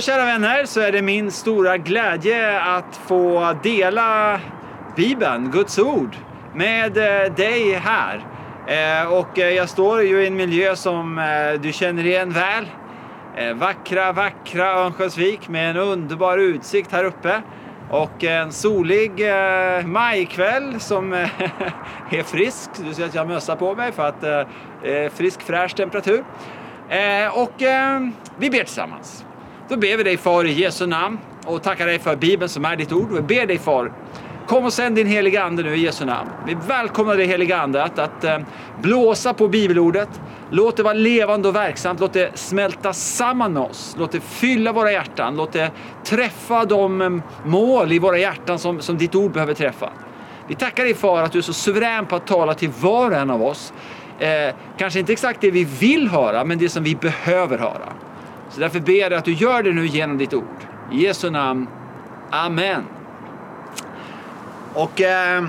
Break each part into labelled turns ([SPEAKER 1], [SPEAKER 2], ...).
[SPEAKER 1] Kära vänner så är det min stora glädje att få dela Bibeln, Guds ord, med eh, dig här. Eh, och eh, jag står ju i en miljö som du känner igen väl. Vackra, vackra Örnsköldsvik med en underbar utsikt här uppe. Och en solig majkväll som är frisk. Du ser att jag har mössa på mig för att det är frisk fräsch temperatur. Och vi ber tillsammans. Då ber vi dig Far i Jesu namn och tackar dig för Bibeln som är ditt ord. Vi ber dig Far, kom och sänd din heliga Ande nu i Jesu namn. Vi välkomnar dig heliga Ande att, att eh, blåsa på bibelordet. Låt det vara levande och verksamt. Låt det smälta samman med oss. Låt det fylla våra hjärtan. Låt det träffa de eh, mål i våra hjärtan som, som ditt ord behöver träffa. Vi tackar dig Far att du är så suverän på att tala till var och en av oss. Eh, kanske inte exakt det vi vill höra, men det som vi behöver höra. Så därför ber jag att du gör det nu genom ditt ord. I Jesu namn. Amen. Och eh,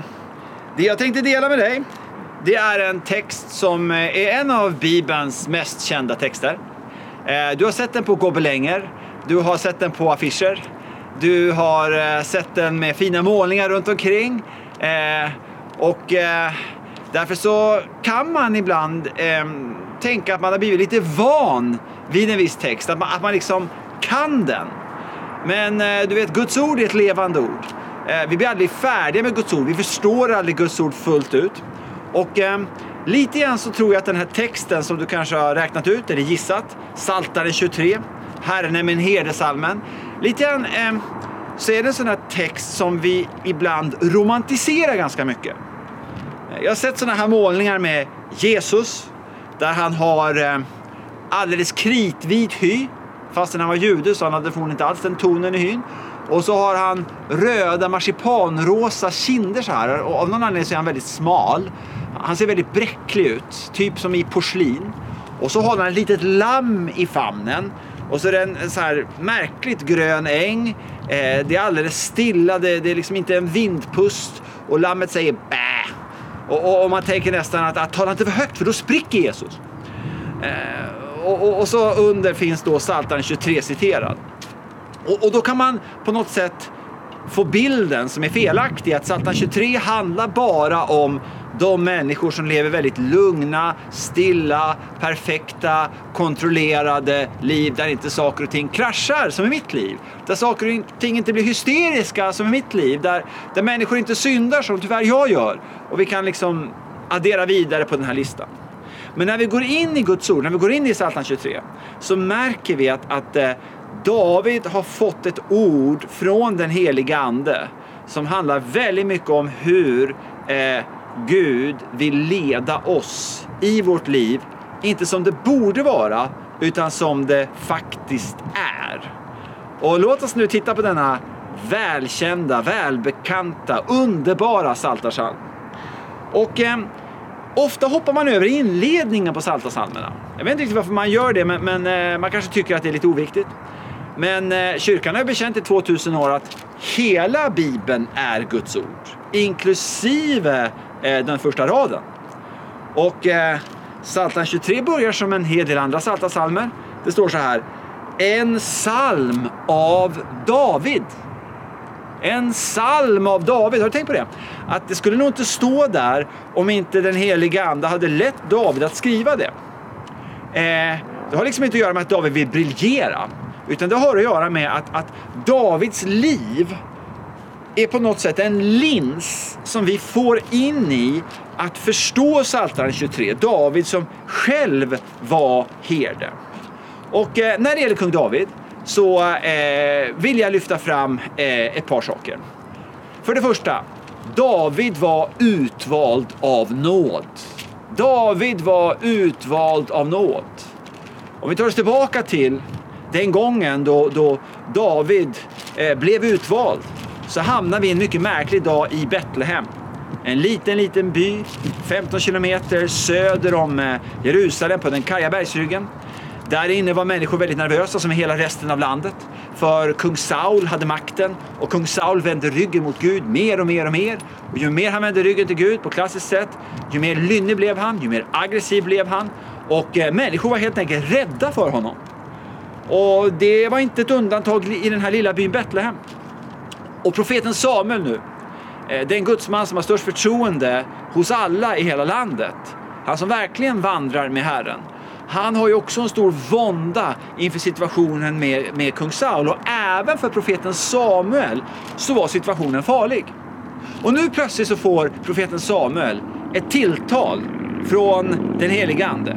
[SPEAKER 1] det jag tänkte dela med dig, det är en text som eh, är en av Bibelns mest kända texter. Eh, du har sett den på gobelänger, du har sett den på affischer, du har eh, sett den med fina målningar runt omkring. Eh, och eh, därför så kan man ibland eh, tänka att man har blivit lite van vid en viss text, att man, att man liksom kan den. Men eh, du vet, Guds ord är ett levande ord. Eh, vi blir aldrig färdiga med Guds ord, vi förstår aldrig Guds ord fullt ut. Och eh, lite grann så tror jag att den här texten som du kanske har räknat ut, eller gissat, Psaltaren 23, Herren är min herdesalmen. Lite grann eh, så är det en sån här text som vi ibland romantiserar ganska mycket. Jag har sett såna här målningar med Jesus, där han har eh, alldeles kritvit hy. Fastän han var jude så han hade förmodligen inte alls den tonen i hyn. Och så har han röda marsipanrosa kinder så här. Och av någon anledning så är han väldigt smal. Han ser väldigt bräcklig ut, typ som i porslin. Och så har han ett litet lamm i famnen. Och så är det en så här märkligt grön äng. Eh, det är alldeles stilla, det, det, är liksom inte en vindpust. Och lammet säger bä. Och, och, och man tänker nästan att, att tala inte för högt för då spricker Jesus. Eh, och, och, och, så under finns då Psaltaren 23 citerad. Och, och, då kan man på något sätt få bilden som är felaktig att Psaltaren 23 handlar bara om de människor som lever väldigt lugna, stilla, perfekta, kontrollerade liv där inte saker och ting kraschar som i mitt liv. Där saker och ting inte blir hysteriska som i mitt liv. Där, där människor inte syndar som tyvärr jag gör. Och vi kan liksom addera vidare på den här listan. Men när vi går in i Guds ord, när vi går in i Psaltaren 23, så märker vi att, att eh, David har fått ett ord från den heliga Ande som handlar väldigt mycket om hur eh, Gud vill leda oss i vårt liv. Inte som det borde vara, utan som det faktiskt är. Och låt oss nu titta på denna välkända, välbekanta, underbara psaltarpsalm. Och eh, Ofta hoppar man över inledningen på Psaltarpsalmerna. Jag vet inte riktigt varför man gör det, men, men eh, man kanske tycker att det är lite oviktigt. Men eh, kyrkan har bekänt i 2000 år att hela Bibeln är Guds ord, inklusive eh, den första raden. Och eh, Psaltaren 23 börjar som en hel del andra psaltarpsalmer. Det står så här. En psalm av David. En psalm av David. Har du tänkt på det? Att det skulle nog inte stå där om inte den heliga Ande hade lett David att skriva det. Eh, det har liksom inte att göra med att David vill briljera. Utan det har att göra med att, att Davids liv är på något sätt en lins som vi får in i att förstå Psaltaren 23. David som själv var herde. Och eh, när det gäller kung David så eh, vill jag lyfta fram eh, ett par saker. För det första, David var utvald av nåd. David var utvald av nåd. Om vi tar oss tillbaka till den gången då, då David eh, blev utvald så hamnar vi en mycket märklig dag i Betlehem. En liten, liten by 15 kilometer söder om eh, Jerusalem på den karga bergsryggen. Där inne var människor väldigt nervösa som i hela resten av landet. För kung Saul hade makten och kung Saul vände ryggen mot Gud mer och mer och mer. Och ju mer han vände ryggen till Gud på klassiskt sätt, ju mer lynnig blev han, ju mer aggressiv blev han. Och eh, människor var helt enkelt rädda för honom. Och det var inte ett undantag i den här lilla byn Betlehem. Och profeten Samuel nu, eh, den gudsman som har störst förtroende hos alla i hela landet. Han som verkligen vandrar med Herren. Han har ju också en stor vånda inför situationen med, med kung Saul och även för profeten Samuel så var situationen farlig. Och nu plötsligt så får profeten Samuel ett tilltal från den helige Ande.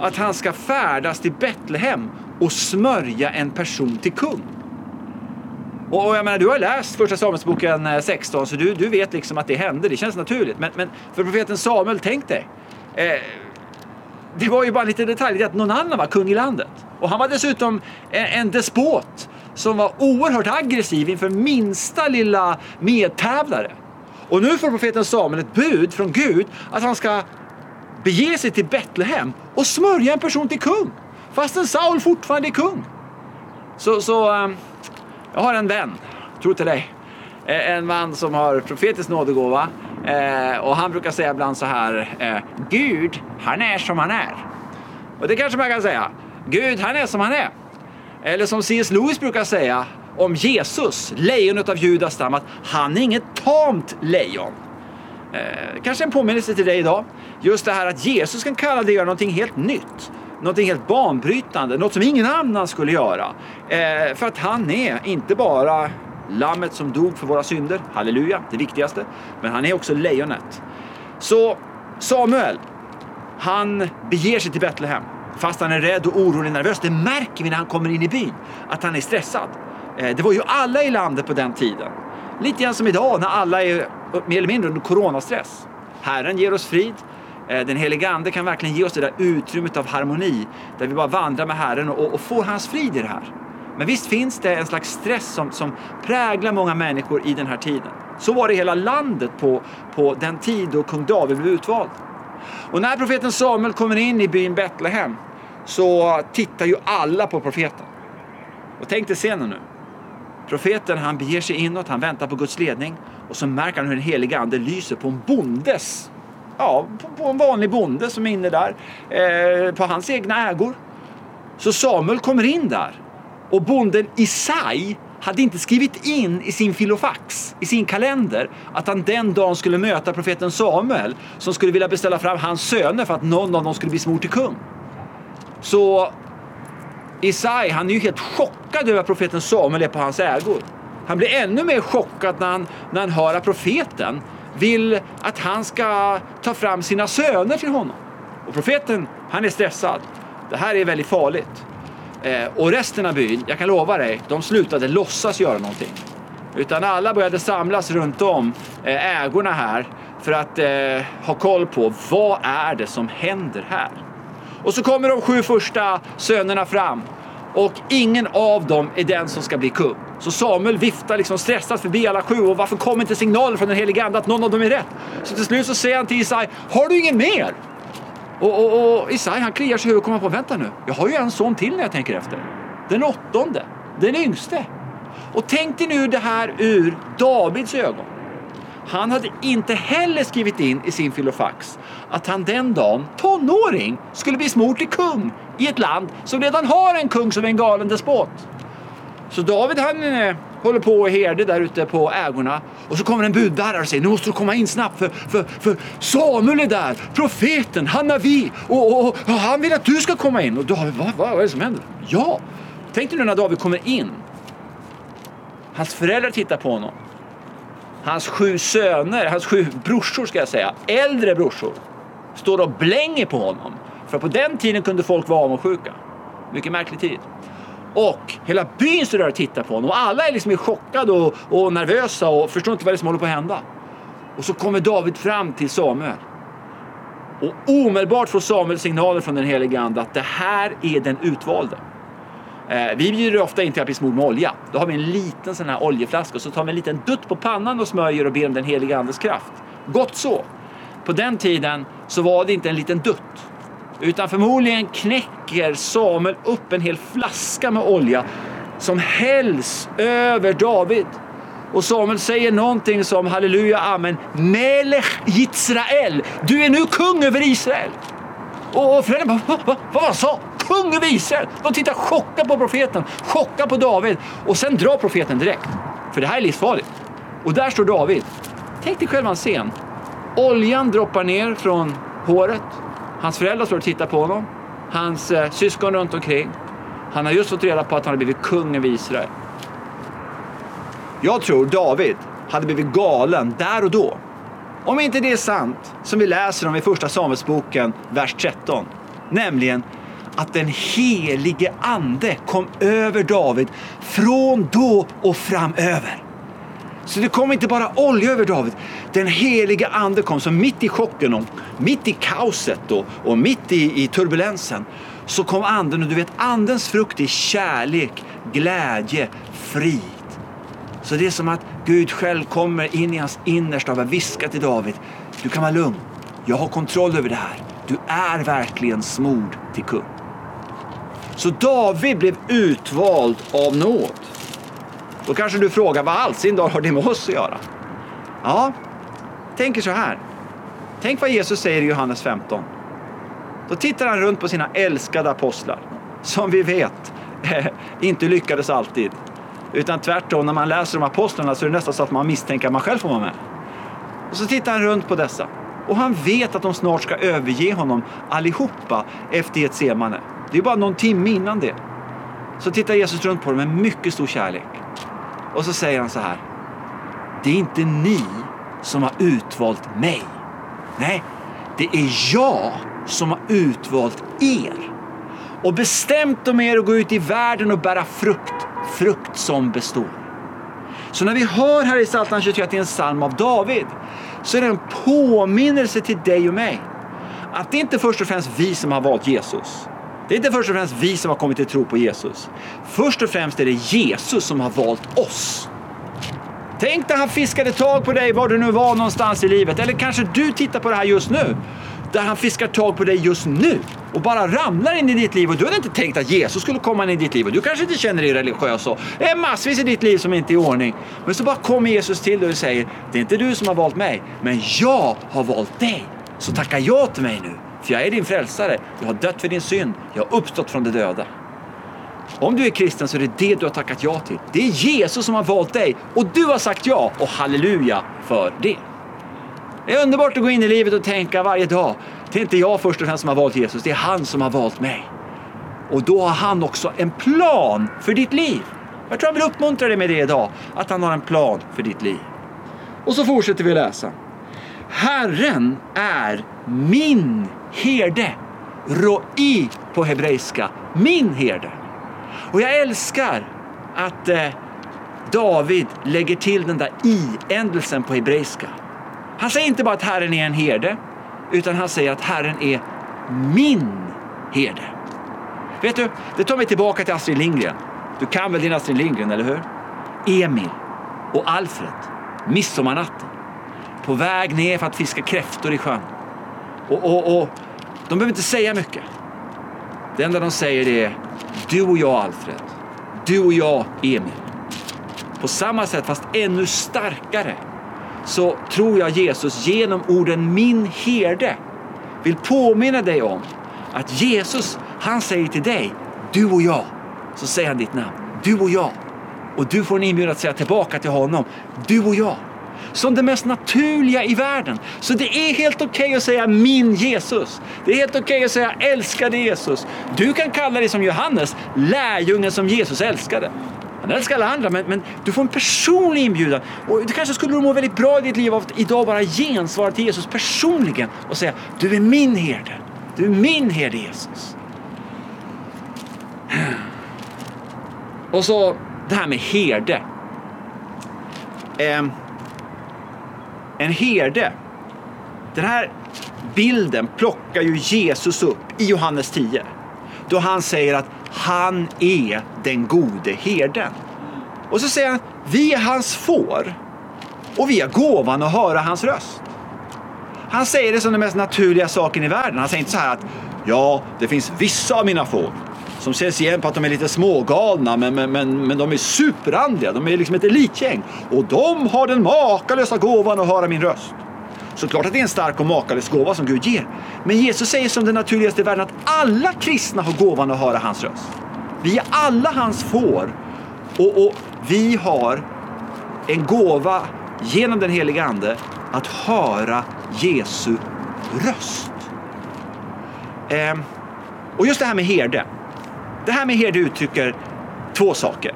[SPEAKER 1] Att han ska färdas till Betlehem och smörja en person till kung. Och jag menar, du har läst första Samuelsboken eh, 16 så du, du vet liksom att det hände, det känns naturligt. Men, men för profeten Samuel, tänk dig. Eh, det var ju bara lite detalj att någon annan var kung i landet. Och han var dessutom en, en despot som var oerhört aggressiv inför minsta lilla medtävlare. Och nu får profeten Samuel ett bud från Gud att han ska bege sig till Betlehem och smörja en person till kung. Fastän Saul fortfarande är kung. Så, så um, jag har en vän, tror till dig. En man som har profetisk nådegåva. Eh, och han brukar säga ibland så här. Eh, Gud, han är som han är. Och det kanske man kan säga. Gud, han är som han är. Eller som C.S. Lewis brukar säga om Jesus, lejonet av Judas stam, att han är inget tamt lejon. Eh, kanske en påminnelse till dig idag. Just det här att Jesus kan kalla dig att göra någonting helt nytt. Någonting helt banbrytande, något som ingen annan skulle göra. Eh, för att han är inte bara lammet som dog för våra synder, halleluja, det viktigaste. Men han är också lejonet. Så Samuel, han beger sig till Betlehem. Fast han är rädd och orolig och nervös. Det märker vi när han kommer in i byn, att han är stressad. Eh, det var ju alla i landet på den tiden. Lite grann som idag när alla är mer eller mindre under coronastress. Herren ger oss frid. Eh, den helige Ande kan verkligen ge oss det där utrymmet av harmoni där vi bara vandrar med Herren och, och får hans frid i det här. Men visst finns det en slags stress som, som präglar många människor i den här tiden. Så var det i hela landet på, på den tid då kung David blev utvald. Och när profeten Samuel kommer in i byn Betlehem så tittar ju alla på profeten. Och tänk dig scenen nu. Profeten han beger sig inåt, han väntar på Guds ledning och så märker han hur den heliga ande lyser på en bondes, ja, på, en vanlig bonde som är inne där, eh, på hans egna ägor. Så Samuel kommer in där och bonden Isai hade inte skrivit in i sin filofax, i sin kalender, att han den dagen skulle möta profeten Samuel som skulle vilja beställa fram hans söner för att någon av dem skulle bli smord till kung. Så Isai, han är ju helt chockad över att profeten Samuel är på hans ägor. Han blir ännu mer chockad när han, när han hör att profeten vill att han ska ta fram sina söner till honom. Och profeten, han är stressad. Det här är väldigt farligt. Eh, och resten av byn, jag kan lova dig, de slutade låtsas göra någonting. Utan alla började samlas runt om eh, ägorna här för att eh, ha koll på vad är det som händer här. Och så kommer de sju första sönerna fram och ingen av dem är den som ska bli kung. Så Samuel viftar liksom stressat förbi alla sju och varför kommer inte signalen från den helige Ande att någon av dem är rätt? Så till slut så säger han till Isai, har du ingen mer? Och, och, och Isai han kliar sig i huvudet och kommer på, vänta nu, jag har ju en son till när jag tänker efter. Den åttonde, den yngste. Och tänk dig nu det här ur Davids ögon. Han hade inte heller skrivit in i sin filofax att han den dagen, tonåring, skulle bli smort till kung i ett land som redan har en kung som är en galen despot. Så David han eh, håller på och herde där ute på ägorna och så kommer en budbärare och säger nu måste du komma in snabbt för, för, för Samuel är där, profeten, han är vi och, och, och, han vill att du ska komma in. Och David, vad, vad, vad är det som händer? Ja, tänk dig nu när David kommer in. Hans föräldrar tittar på honom. Hans sju söner, hans sju brorsor ska jag säga, äldre brorsor, står och blänger på honom. För på den tiden kunde folk vara avundsjuka. Mycket märklig tid. Och hela byn står där och tittar på honom och alla är liksom chockade och, och nervösa och förstår inte vad det är som håller på att hända. Och så kommer David fram till Samuel. Och omedelbart får Samuel signaler från den helige Ande att det här är den utvalde. Eh, vi bjuder ofta in till att bli smord med olja. Då har vi en liten sån här oljeflaska och så tar vi en liten dutt på pannan och smörjer och ber om den helige Andes kraft. Gott så. På den tiden så var det inte en liten dutt. Utan förmodligen knäcker Samuel upp en hel flaska med olja som hälls över David. Och Samuel säger någonting som halleluja, amen, Melech Israel. Du är nu kung över Israel. Och föräldrarna bara, vad, vad, vad sa? kung över Israel. De tittar chockade på profeten, chockade på David och sen drar profeten direkt. För det här är livsfarligt. Och där står David. Tänk dig själv en scen. Oljan droppar ner från håret. Hans föräldrar står och tittar på honom. Hans eh, syskon runt omkring. Han har just fått reda på att han har blivit kung över Israel. Jag tror David hade blivit galen där och då. Om inte det är sant som vi läser om i första Samuelsboken, vers 13. Nämligen att den helige ande kom över David från då och framöver. Så det kom inte bara olja över David. Den heliga ande kom. Så mitt i chocken och mitt i kaoset och, och mitt i, i turbulensen så kom anden och du vet andens frukt är kärlek, glädje, frid. Så det är som att Gud själv kommer in i hans innersta och viskar till David. Du kan vara lugn. Jag har kontroll över det här. Du är verkligen smord till kung. Så David blev utvald av nåd. Då kanske du frågar vad allsin har det med oss att göra? Ja, tänker så här. Tänk vad Jesus säger i Johannes 15. Då tittar han runt på sina älskade apostlar, som vi vet eh, inte lyckades alltid. Utan tvärtom, när man läser om apostlarna så är det nästan så att man misstänker att man själv får vara med. Och så tittar han runt på dessa. Och han vet att de snart ska överge honom allihopa efter Getsemane. Det är bara någon timme innan det. Så tittar Jesus runt på dem med mycket stor kärlek. Och så säger han så här. Det är inte ni som har utvalt mig. Nej, det är jag som har utvalt er och bestämt om er att gå ut i världen och bära frukt, frukt som består. Så när vi hör här i Psaltaren 23 att det är en psalm av David så är det en påminnelse till dig och mig att det inte först och främst vi som har valt Jesus. Det är inte först och främst vi som har kommit till tro på Jesus. Först och främst är det Jesus som har valt oss. Tänk när han fiskade tag på dig var du nu var någonstans i livet. Eller kanske du tittar på det här just nu. Där han fiskar tag på dig just nu och bara ramlar in i ditt liv. Och du hade inte tänkt att Jesus skulle komma in i ditt liv. Och du kanske inte känner dig religiös. Och det är massvis i ditt liv som inte är i ordning. Men så bara kommer Jesus till dig och säger, det är inte du som har valt mig, men jag har valt dig. Så tacka ja till mig nu. För jag är din frälsare. Jag har dött för din synd. Jag har uppstått från de döda. Om du är kristen så är det det du har tackat ja till. Det är Jesus som har valt dig och du har sagt ja och halleluja för det. Det är underbart att gå in i livet och tänka varje dag. Det är inte jag först och främst som har valt Jesus, det är han som har valt mig. Och då har han också en plan för ditt liv. Jag tror jag vill uppmuntra dig med det idag, att han har en plan för ditt liv. Och så fortsätter vi läsa. Herren är min herde. Roi på hebreiska. Min herde. Och jag älskar att eh, David lägger till den där i-ändelsen på hebreiska. Han säger inte bara att Herren är en herde, utan han säger att Herren är min herde. Vet du, det tar mig tillbaka till Astrid Lindgren. Du kan väl din Astrid Lindgren, eller hur? Emil och Alfred, midsommarnatten, på väg ner för att fiska kräftor i sjön. Och, och, och de behöver inte säga mycket. Det enda de säger är du och jag Alfred, du och jag Emil. På samma sätt, fast ännu starkare, så tror jag Jesus genom orden min herde vill påminna dig om att Jesus, han säger till dig, du och jag, så säger han ditt namn, du och jag. Och du får en inbjudan att säga tillbaka till honom, du och jag. Som det mest naturliga i världen. Så det är helt okej okay att säga min Jesus. Det är helt okej okay att säga älskade Jesus. Du kan kalla dig som Johannes, lärjungen som Jesus älskade. Han älskar alla andra, men, men, du får en personlig inbjudan. Och du kanske skulle må väldigt bra i ditt liv av att idag bara gensvara till Jesus personligen och säga du är min herde. Du är min herde Jesus. Och så det här med herde. Eh, en herde. Den här bilden plockar ju Jesus upp i Johannes 10. Då han säger att han är den gode herden. Och så säger han, vi är hans får och vi har gåvan att höra hans röst. Han säger det som den mest naturliga saken i världen. Han säger inte så här att ja, det finns vissa av mina får som ses igen på att de är lite smågalna men, men, men, men de är superandliga. De är liksom ett elitgäng och de har den makalösa gåvan att höra min röst. Såklart att det är en stark och makalös gåva som Gud ger. Men Jesus säger som det naturligaste i världen att alla kristna har gåvan att höra hans röst. Vi är alla hans får. Och, och vi har en gåva genom den heliga Ande att höra Jesu röst. Eh, och just det här med herde. Det här med herde uttrycker två saker.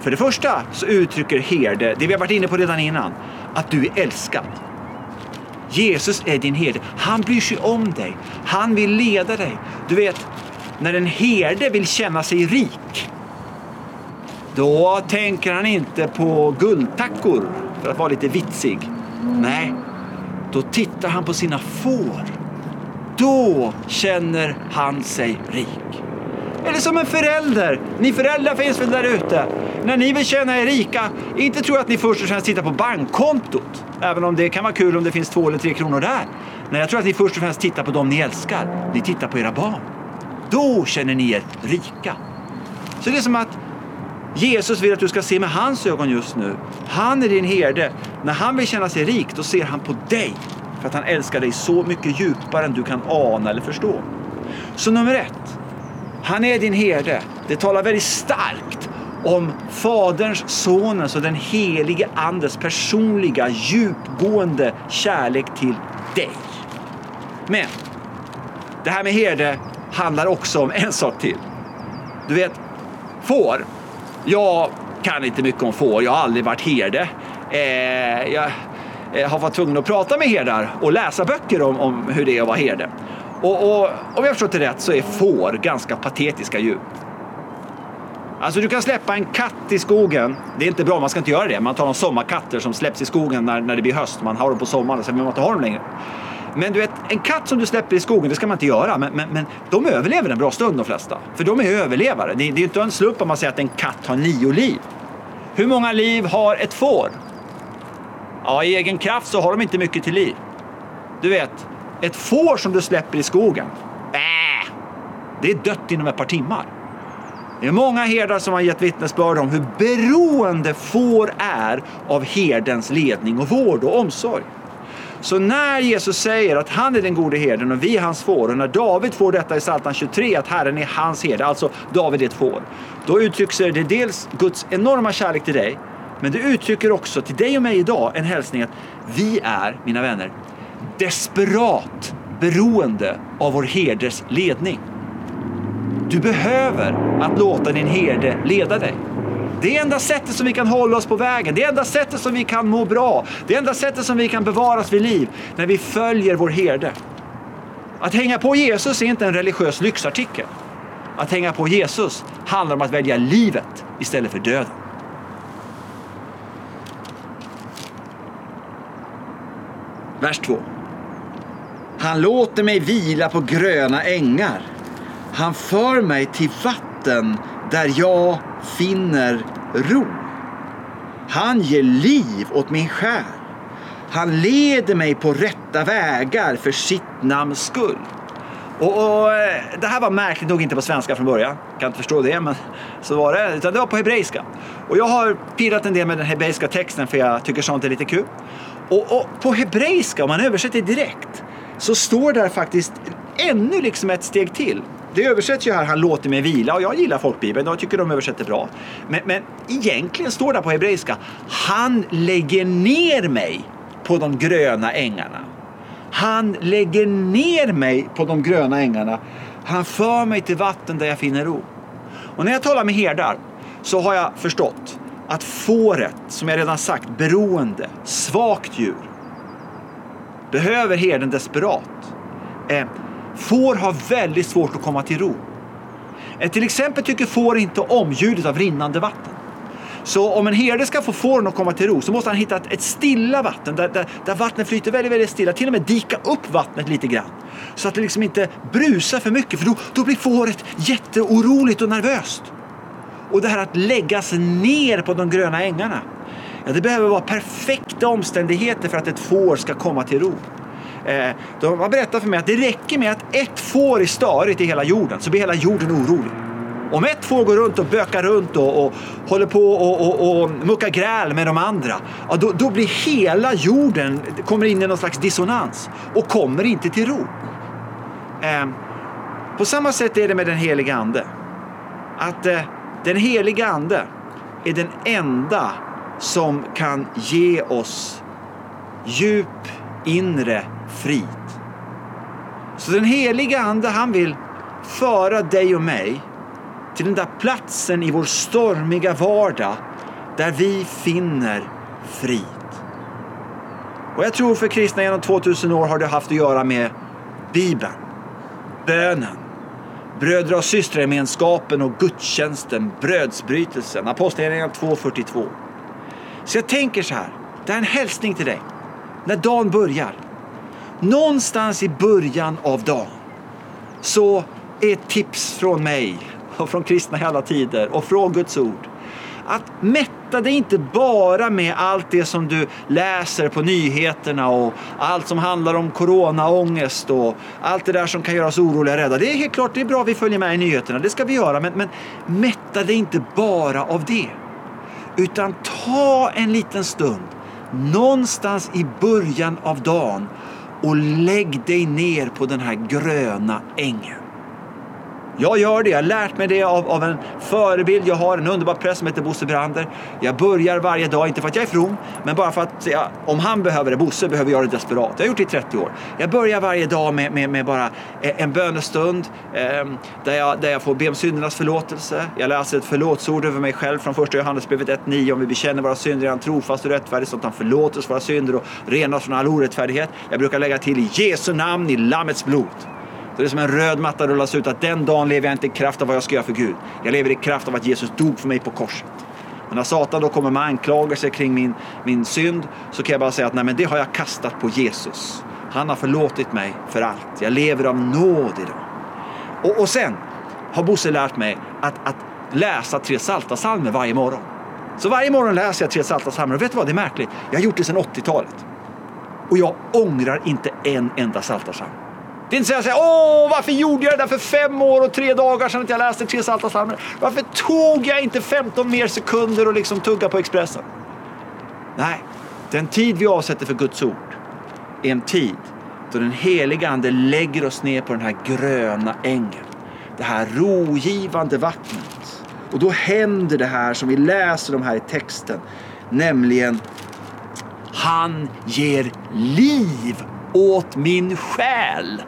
[SPEAKER 1] För det första så uttrycker herde, det vi har varit inne på redan innan, att du är älskad. Jesus är din herde. Han bryr sig om dig. Han vill leda dig. Du vet, när en herde vill känna sig rik, då tänker han inte på guldtackor för att vara lite vitsig. Nej, då tittar han på sina får. Då känner han sig rik. Eller som en förälder. Ni föräldrar finns väl där ute. När ni vill känna er rika, inte tror att ni först och främst tittar på bankkontot. Även om det kan vara kul om det finns två eller tre kronor där. Nej, jag tror att ni först och främst tittar på dem ni älskar. Ni tittar på era barn. Då känner ni er rika. Så det är som att Jesus vill att du ska se med hans ögon just nu. Han är din herde. När han vill känna sig rik, då ser han på dig. För att han älskar dig så mycket djupare än du kan ana eller förstå. Så nummer ett. Han är din herde. Det talar väldigt starkt om Faderns, Sonens och den helige Andes personliga, djupgående kärlek till dig. Men det här med herde handlar också om en sak till. Du vet, får. Jag kan inte mycket om får. Jag har aldrig varit herde. Eh, jag eh, har varit tvungen att prata med herdar och läsa böcker om, om hur det är att vara herde. Och, och om jag förstått det rätt så är får ganska patetiska djur. Alltså du kan släppa en katt i skogen. Det är inte bra, man ska inte göra det. Man tar de sommarkatter som släpps i skogen när, när det blir höst. Man har dem på sommaren och sen vill man inte ha dem längre. Men du vet, en katt som du släpper i skogen, det ska man inte göra. Men, men, men de överlever en bra stund de flesta. För de är överlevare. Det, det är inte en slump om man säger att en katt har nio liv. Hur många liv har ett får? Ja, i egen kraft så har de inte mycket till liv. Du vet, ett får som du släpper i skogen, äh, det är dött inom ett par timmar. Det är många herdar som har gett vittnesbörd om hur beroende får är av herdens ledning och vård och omsorg. Så när Jesus säger att han är den gode herden och vi är hans får och när David får detta i Psaltaren 23 att Herren är hans herde, alltså David är ett får. Då uttrycker det dels Guds enorma kärlek till dig, men det uttrycker också till dig och mig idag en hälsning att vi är, mina vänner, desperat beroende av vår herdes ledning. Du behöver att låta din herde leda dig. Det är enda sättet som vi kan hålla oss på vägen. Det är enda sättet som vi kan må bra. Det är enda sättet som vi kan bevaras vid liv. När vi följer vår herde. Att hänga på Jesus är inte en religiös lyxartikel. Att hänga på Jesus handlar om att välja livet istället för döden. Vers 2. Han låter mig vila på gröna ängar. Han för mig till vatten där jag finner ro. Han ger liv åt min själ. Han leder mig på rätta vägar för sitt namns skull. Och, och, eh, det här var märkligt nog inte på svenska från början. Jag kan inte förstå det, men så var det. Utan det var på hebreiska. Och jag har pirrat en del med den hebreiska texten för jag tycker sånt är lite kul. Och, och på hebreiska, om man översätter direkt, så står där faktiskt ännu liksom ett steg till. Det översätts ju här, han låter mig vila och jag gillar folkbibeln och jag tycker de översätter bra. Men, men egentligen står det på hebreiska, han lägger ner mig på de gröna ängarna. Han lägger ner mig på de gröna ängarna. Han för mig till vatten där jag finner ro. Och när jag talar med herdar så har jag förstått att fåret, som jag redan sagt, beroende, svagt djur, behöver herden desperat. Eh, får har väldigt svårt att komma till ro. Eh, till exempel tycker får inte om ljudet av rinnande vatten. Så om en herde ska få fåren att komma till ro så måste han hitta ett, ett stilla vatten där, där, där, vattnet flyter väldigt, väldigt stilla. Till och med dika upp vattnet lite grann. Så att det liksom inte brusar för mycket för då, då blir fåret jätteoroligt och nervöst. Och det här att läggas ner på de gröna ängarna. Ja, det behöver vara perfekta omständigheter för att ett får ska komma till ro. Eh, de har berättat för mig att det räcker med att ett får är störigt i hela jorden så blir hela jorden orolig. Om ett får går runt och bökar runt och, och håller på och, och, och muckar gräl med de andra, ja, då, då blir hela jorden, kommer in i någon slags dissonans och kommer inte till ro. Eh, på samma sätt är det med den heliga Ande. Att eh, den heliga Ande är den enda som kan ge oss djup inre frid. Så den heliga Ande han vill föra dig och mig till den där platsen i vår stormiga vardag där vi finner frid. Och jag tror för kristna genom 2000 år har det haft att göra med Bibeln, bönen, brödra och systergemenskapen och gudstjänsten, brödsbrytelsen, Apostlagärningarna 2.42. Så jag tänker så här, det här är en hälsning till dig. När dagen börjar, någonstans i början av dagen, så är ett tips från mig och från kristna i alla tider och från Guds ord. Att mätta dig inte bara med allt det som du läser på nyheterna och allt som handlar om coronaångest och allt det där som kan göra oss oroliga och rädda. Det är helt klart, det är bra att vi följer med i nyheterna, det ska vi göra. Men, men mätta dig inte bara av det. Utan ta en liten stund någonstans i början av dagen och lägg dig ner på den här gröna ängen. Jag gör det. Jag har lärt mig det av, av en förebild. Jag har en underbar präst som heter Bosse Brander. Jag börjar varje dag, inte för att jag är from, men bara för att jag, om han behöver det, Bosse behöver jag det desperat. Jag har gjort det i 30 år. Jag börjar varje dag med, med, med bara eh, en bönestund eh, där, jag, där jag får be om syndernas förlåtelse. Jag läser ett förlåtsord över mig själv från första Johannesbrevet 1.9. Om vi bekänner våra synder är han trofast och rättfärdig så att han förlåter oss våra synder och renar oss från all orättfärdighet. Jag brukar lägga till i Jesu namn, i Lammets blod. Så det är som en röd matta rullas ut att den dagen lever jag inte i kraft av vad jag ska göra för Gud. Jag lever i kraft av att Jesus dog för mig på korset. Men när Satan då kommer med anklagelser kring min, min synd så kan jag bara säga att nej men det har jag kastat på Jesus. Han har förlåtit mig för allt. Jag lever av nåd idag. Och, och sen har Bosse lärt mig att, att läsa tre salta salmer varje morgon. Så varje morgon läser jag tre salta salmer och vet du vad, det är märkligt. Jag har gjort det sedan 80-talet. Och jag ångrar inte en enda saltarsalm. Det är inte så att jag säger åh varför gjorde jag det där för fem år och tre dagar sedan att jag läste tre salta psalmer. Varför tog jag inte 15 mer sekunder och liksom tugga på Expressen? Nej, den tid vi avsätter för Guds ord är en tid då den heliga Ande lägger oss ner på den här gröna ängen. Det här rogivande vattnet. Och då händer det här som vi läser om här i texten. Nämligen han ger liv åt min själ.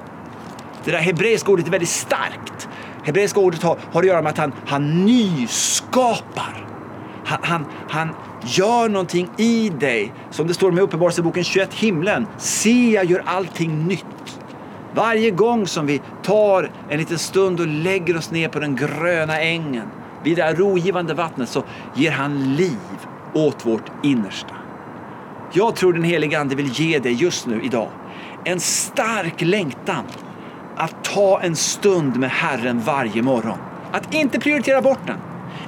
[SPEAKER 1] Det där hebreiska ordet är väldigt starkt. Hebreiska ordet har, har att göra med att han, han nyskapar. Han, han, han gör någonting i dig. Som det står med Uppenbarelseboken 21, himlen. Se, jag gör allting nytt. Varje gång som vi tar en liten stund och lägger oss ner på den gröna ängen vid det här rogivande vattnet så ger han liv åt vårt innersta. Jag tror den helige Ande vill ge dig just nu idag en stark längtan att ta en stund med Herren varje morgon. Att inte prioritera bort den.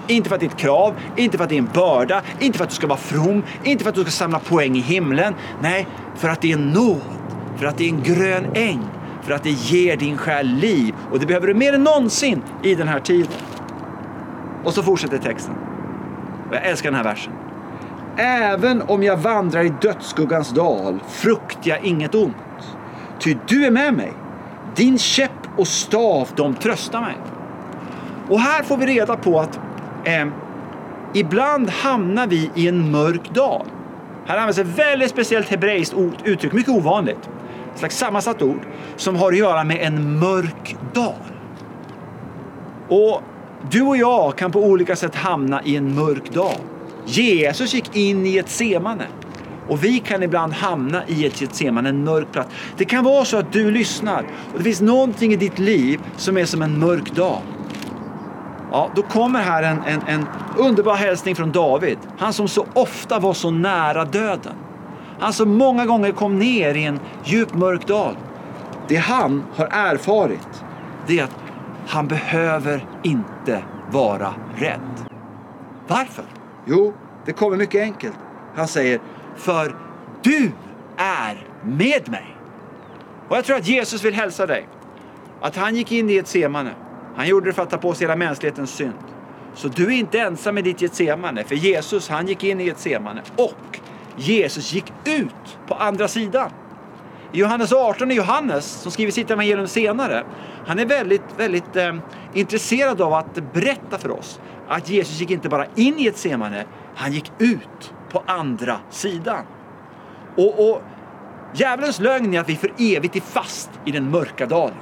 [SPEAKER 1] Inte för att det är ett krav, inte för att det är en börda, inte för att du ska vara from, inte för att du ska samla poäng i himlen. Nej, för att det är en nåd, för att det är en grön äng, för att det ger din själ liv. Och det behöver du mer än någonsin i den här tiden. Och så fortsätter texten. Och jag älskar den här versen. Även om jag vandrar i dödsskuggans dal fruktar jag inget ont. Ty du är med mig. Din käpp och stav, de tröstar mig. Och här får vi reda på att eh, ibland hamnar vi i en mörk dal. Här används ett väldigt speciellt hebreiskt uttryck, mycket ovanligt. Ett slags sammansatt ord som har att göra med en mörk dal. Och du och jag kan på olika sätt hamna i en mörk dal. Jesus gick in i ett semane. Och vi kan ibland hamna i ett Getsemane, en mörk plats. Det kan vara så att du lyssnar och det finns någonting i ditt liv som är som en mörk dag. Ja, då kommer här en, en, en underbar hälsning från David. Han som så ofta var så nära döden. Han som många gånger kom ner i en djup mörk dal. Det han har erfarit, det är att han behöver inte vara rädd. Varför? Jo, det kommer mycket enkelt. Han säger, för du är med mig. Och jag tror att Jesus vill hälsa dig att han gick in i ett semane. Han gjorde det för att ta på sig hela mänsklighetens synd. Så du är inte ensam i ditt Getsemane, för Jesus han gick in i Getsemane och Jesus gick ut på andra sidan. I Johannes 18 är Johannes, som skriver sitt evangelium senare, han är väldigt, väldigt eh, intresserad av att berätta för oss att Jesus gick inte bara in i Getsemane, han gick ut på andra sidan. Och, och djävulens lögn är att vi för evigt är fast i den mörka dalen.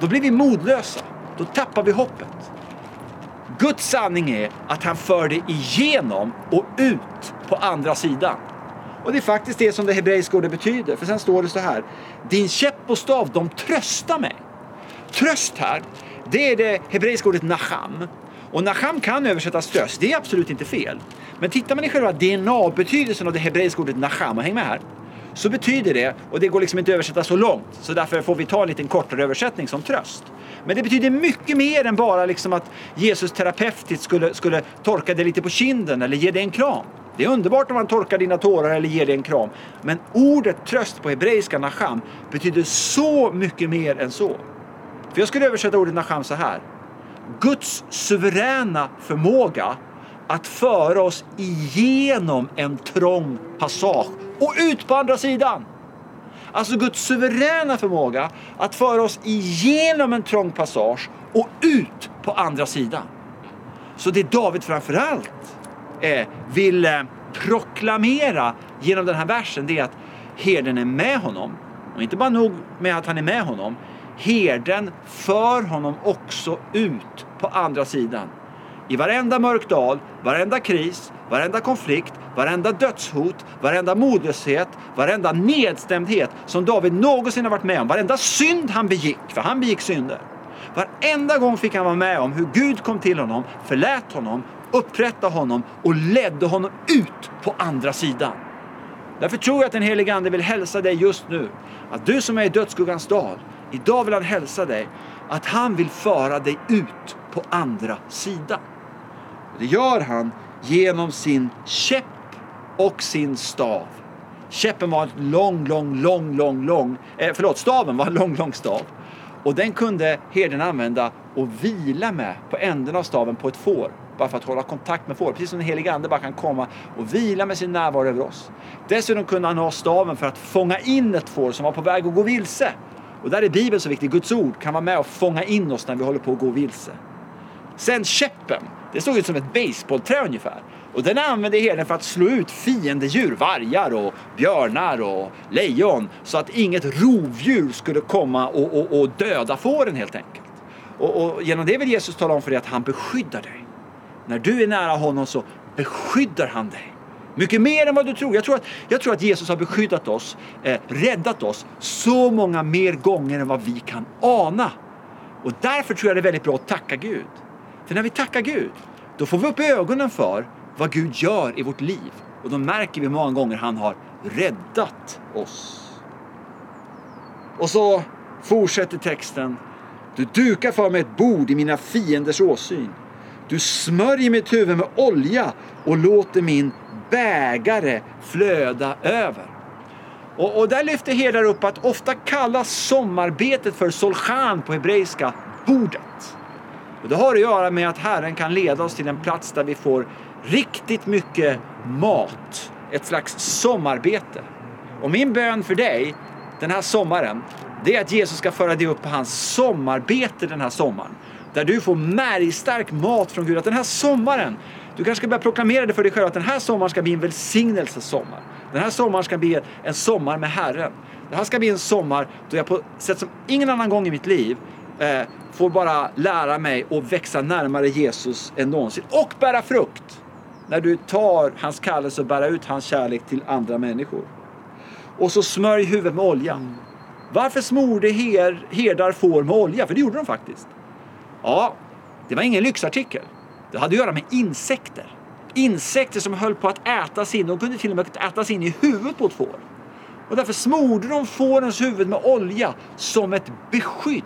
[SPEAKER 1] Då blir vi modlösa, då tappar vi hoppet. Guds sanning är att han för det igenom och ut på andra sidan. Och det är faktiskt det som det hebreiska ordet betyder. För sen står det så här. Din käpp och stav, de tröstar mig. Tröst här, det är det hebreiska ordet nacham. Och nacham kan översättas tröst, det är absolut inte fel. Men tittar man i själva DNA-betydelsen av det hebreiska ordet nacham, och häng med här. Så betyder det, och det går liksom inte att översätta så långt, så därför får vi ta en liten kortare översättning som tröst. Men det betyder mycket mer än bara liksom att Jesus terapeutiskt skulle, skulle torka dig lite på kinden eller ge dig en kram. Det är underbart om han torkar dina tårar eller ger dig en kram. Men ordet tröst på hebreiska nacham betyder så mycket mer än så. För jag skulle översätta ordet nacham så här. Guds suveräna förmåga att föra oss igenom en trång passage och ut på andra sidan. Alltså Guds suveräna förmåga att föra oss igenom en trång passage och ut på andra sidan. Så det David framförallt eh, vill eh, proklamera genom den här versen det är att herden är med honom. Och inte bara nog med att han är med honom. Herden för honom också ut på andra sidan. I varenda mörk dal, varenda kris, varenda konflikt, varenda dödshot, varenda modlöshet, varenda nedstämdhet som David någonsin har varit med om, varenda synd han begick, för han begick synder. Varenda gång fick han vara med om hur Gud kom till honom, förlät honom, upprättade honom och ledde honom ut på andra sidan. Därför tror jag att den helige Ande vill hälsa dig just nu. Att du som är i dödsskuggans dal, idag vill han hälsa dig att han vill föra dig ut på andra sidan. Det gör han genom sin käpp och sin stav. Käppen var en lång, lång, lång, lång, lång, eh, förlåt, staven var en lång, lång stav. Och den kunde herden använda och vila med på änden av staven på ett får. Bara för att hålla kontakt med får. Precis som den helige Ande bara kan komma och vila med sin närvaro över oss. Dessutom kunde han ha staven för att fånga in ett får som var på väg att gå vilse. Och där är Bibeln så viktig. Guds ord kan vara med och fånga in oss när vi håller på att gå vilse. Sen käppen. Det såg ut som ett baseballträ ungefär. Och den använde herden för att slå ut fiendedjur, vargar och björnar och lejon. Så att inget rovdjur skulle komma och, och, och döda fåren helt enkelt. Och, och, genom det vill Jesus tala om för dig att han beskyddar dig. När du är nära honom så beskyddar han dig. Mycket mer än vad du tror. Jag tror att, jag tror att Jesus har beskyddat oss, eh, räddat oss så många mer gånger än vad vi kan ana. Och därför tror jag det är väldigt bra att tacka Gud. För när vi tackar Gud, då får vi upp ögonen för vad Gud gör i vårt liv. Och då märker vi många gånger han har räddat oss. Och så fortsätter texten. Du dukar för mig ett bord i mina fienders åsyn. Du smörjer mitt huvud med olja och låter min bägare flöda över. Och, och där lyfter herdar upp att ofta kallas sommarbetet för solchan på hebreiska, bordet. Och det har att göra med att Herren kan leda oss till en plats där vi får riktigt mycket mat. Ett slags sommarbete. Och min bön för dig den här sommaren, det är att Jesus ska föra dig upp på hans sommarbete den här sommaren. Där du får märgstark mat från Gud. Att den här sommaren, du kanske ska börja proklamera det för dig själv att den här sommaren ska bli en välsignelsesommar. Den här sommaren ska bli en sommar med Herren. Det här ska bli en sommar då jag på sätt som ingen annan gång i mitt liv eh, får bara lära mig att växa närmare Jesus än någonsin. Och bära frukt. När du tar hans kallelse och bära ut hans kärlek till andra människor. Och så smörj huvudet med olja. Varför smorde her, herdar får med olja? För det gjorde de faktiskt. Ja, det var ingen lyxartikel. Det hade att göra med insekter. Insekter som höll på att äta in. De kunde till och med ätas in i huvudet på ett får. Och därför smorde de fårens huvud med olja som ett beskydd.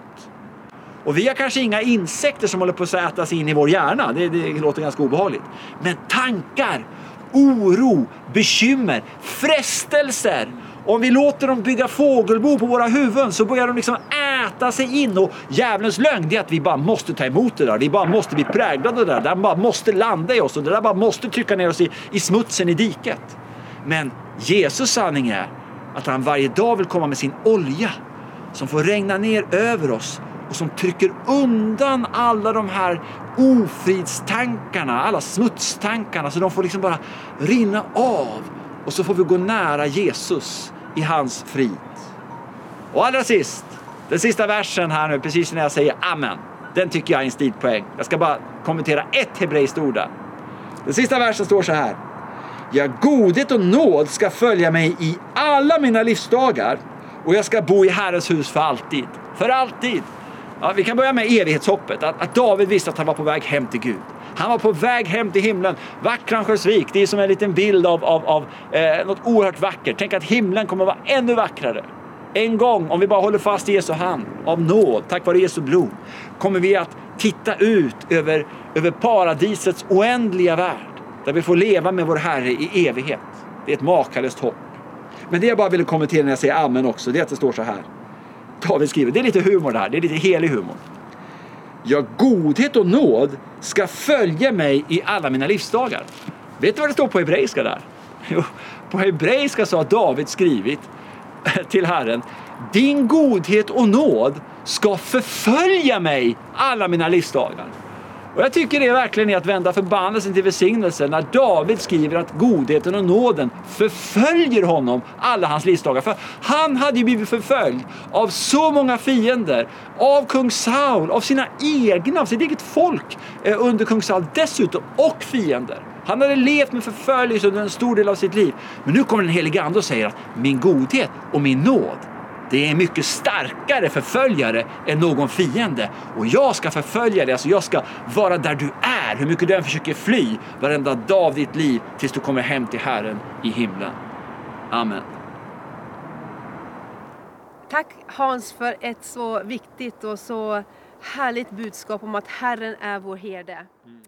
[SPEAKER 1] Och vi har kanske inga insekter som håller på att ätas in i vår hjärna. Det, det låter ganska obehagligt. Men tankar, oro, bekymmer, frestelser. Om vi låter dem bygga fågelbo på våra huvuden så börjar de liksom äta sig in och djävulens lögn det är att vi bara måste ta emot det där. Vi bara måste bli präglade av det där. Det bara måste landa i oss och det där bara måste trycka ner oss i, i smutsen i diket. Men Jesus sanning är att han varje dag vill komma med sin olja som får regna ner över oss och som trycker undan alla de här ofridstankarna, alla smutstankarna så de får liksom bara rinna av och så får vi gå nära Jesus i hans frid. Och allra sist, den sista versen här nu, precis när jag säger amen. Den tycker jag är en stilpoäng. Jag ska bara kommentera ett hebreiskt ord där. Den sista versen står så här. Ja, godhet och nåd ska följa mig i alla mina livsdagar och jag ska bo i Herrens hus för alltid. För alltid! Ja, vi kan börja med evighetshoppet. Att, att, David visste att han var på väg hem till Gud. Han var på väg hem till himlen. Vackra Örnsköldsvik, det är som en liten bild av, av, av eh, något oerhört vackert. Tänk att himlen kommer att vara ännu vackrare. En gång, om vi bara håller fast i Jesu hand, av nåd, tack vare Jesu blod, kommer vi att titta ut över, över paradisets oändliga värld. Där vi får leva med vår Herre i evighet. Det är ett makalöst hopp. Men det jag bara ville kommentera när jag säger amen också, det är att det står så här. David skriver, det är lite humor det här, det är lite helig humor. Ja, godhet och nåd ska följa mig i alla mina livsdagar. Vet du vad det står på hebreiska där? Jo, på hebreiska så har David skrivit till Herren, din godhet och nåd ska förfölja mig alla mina livsdagar. Och jag tycker det verkligen är att vända förbannelsen till välsignelse när David skriver att godheten och nåden förföljer honom alla hans livsdagar. För han hade ju blivit förföljd av så många fiender, av kung Saul, av sina egna, av sitt eget folk eh, under kung Saul dessutom, och fiender. Han hade levt med förföljelse under en stor del av sitt liv. Men nu kommer den helige Ande och säger att min godhet och min nåd det är en mycket starkare förföljare än någon fiende. Och jag ska förfölja dig, alltså jag ska vara där du är, hur mycket du än försöker fly, varenda dag av ditt liv tills du kommer hem till Herren i himlen. Amen.
[SPEAKER 2] Tack Hans för ett så viktigt och så härligt budskap om att Herren är vår herde. Mm.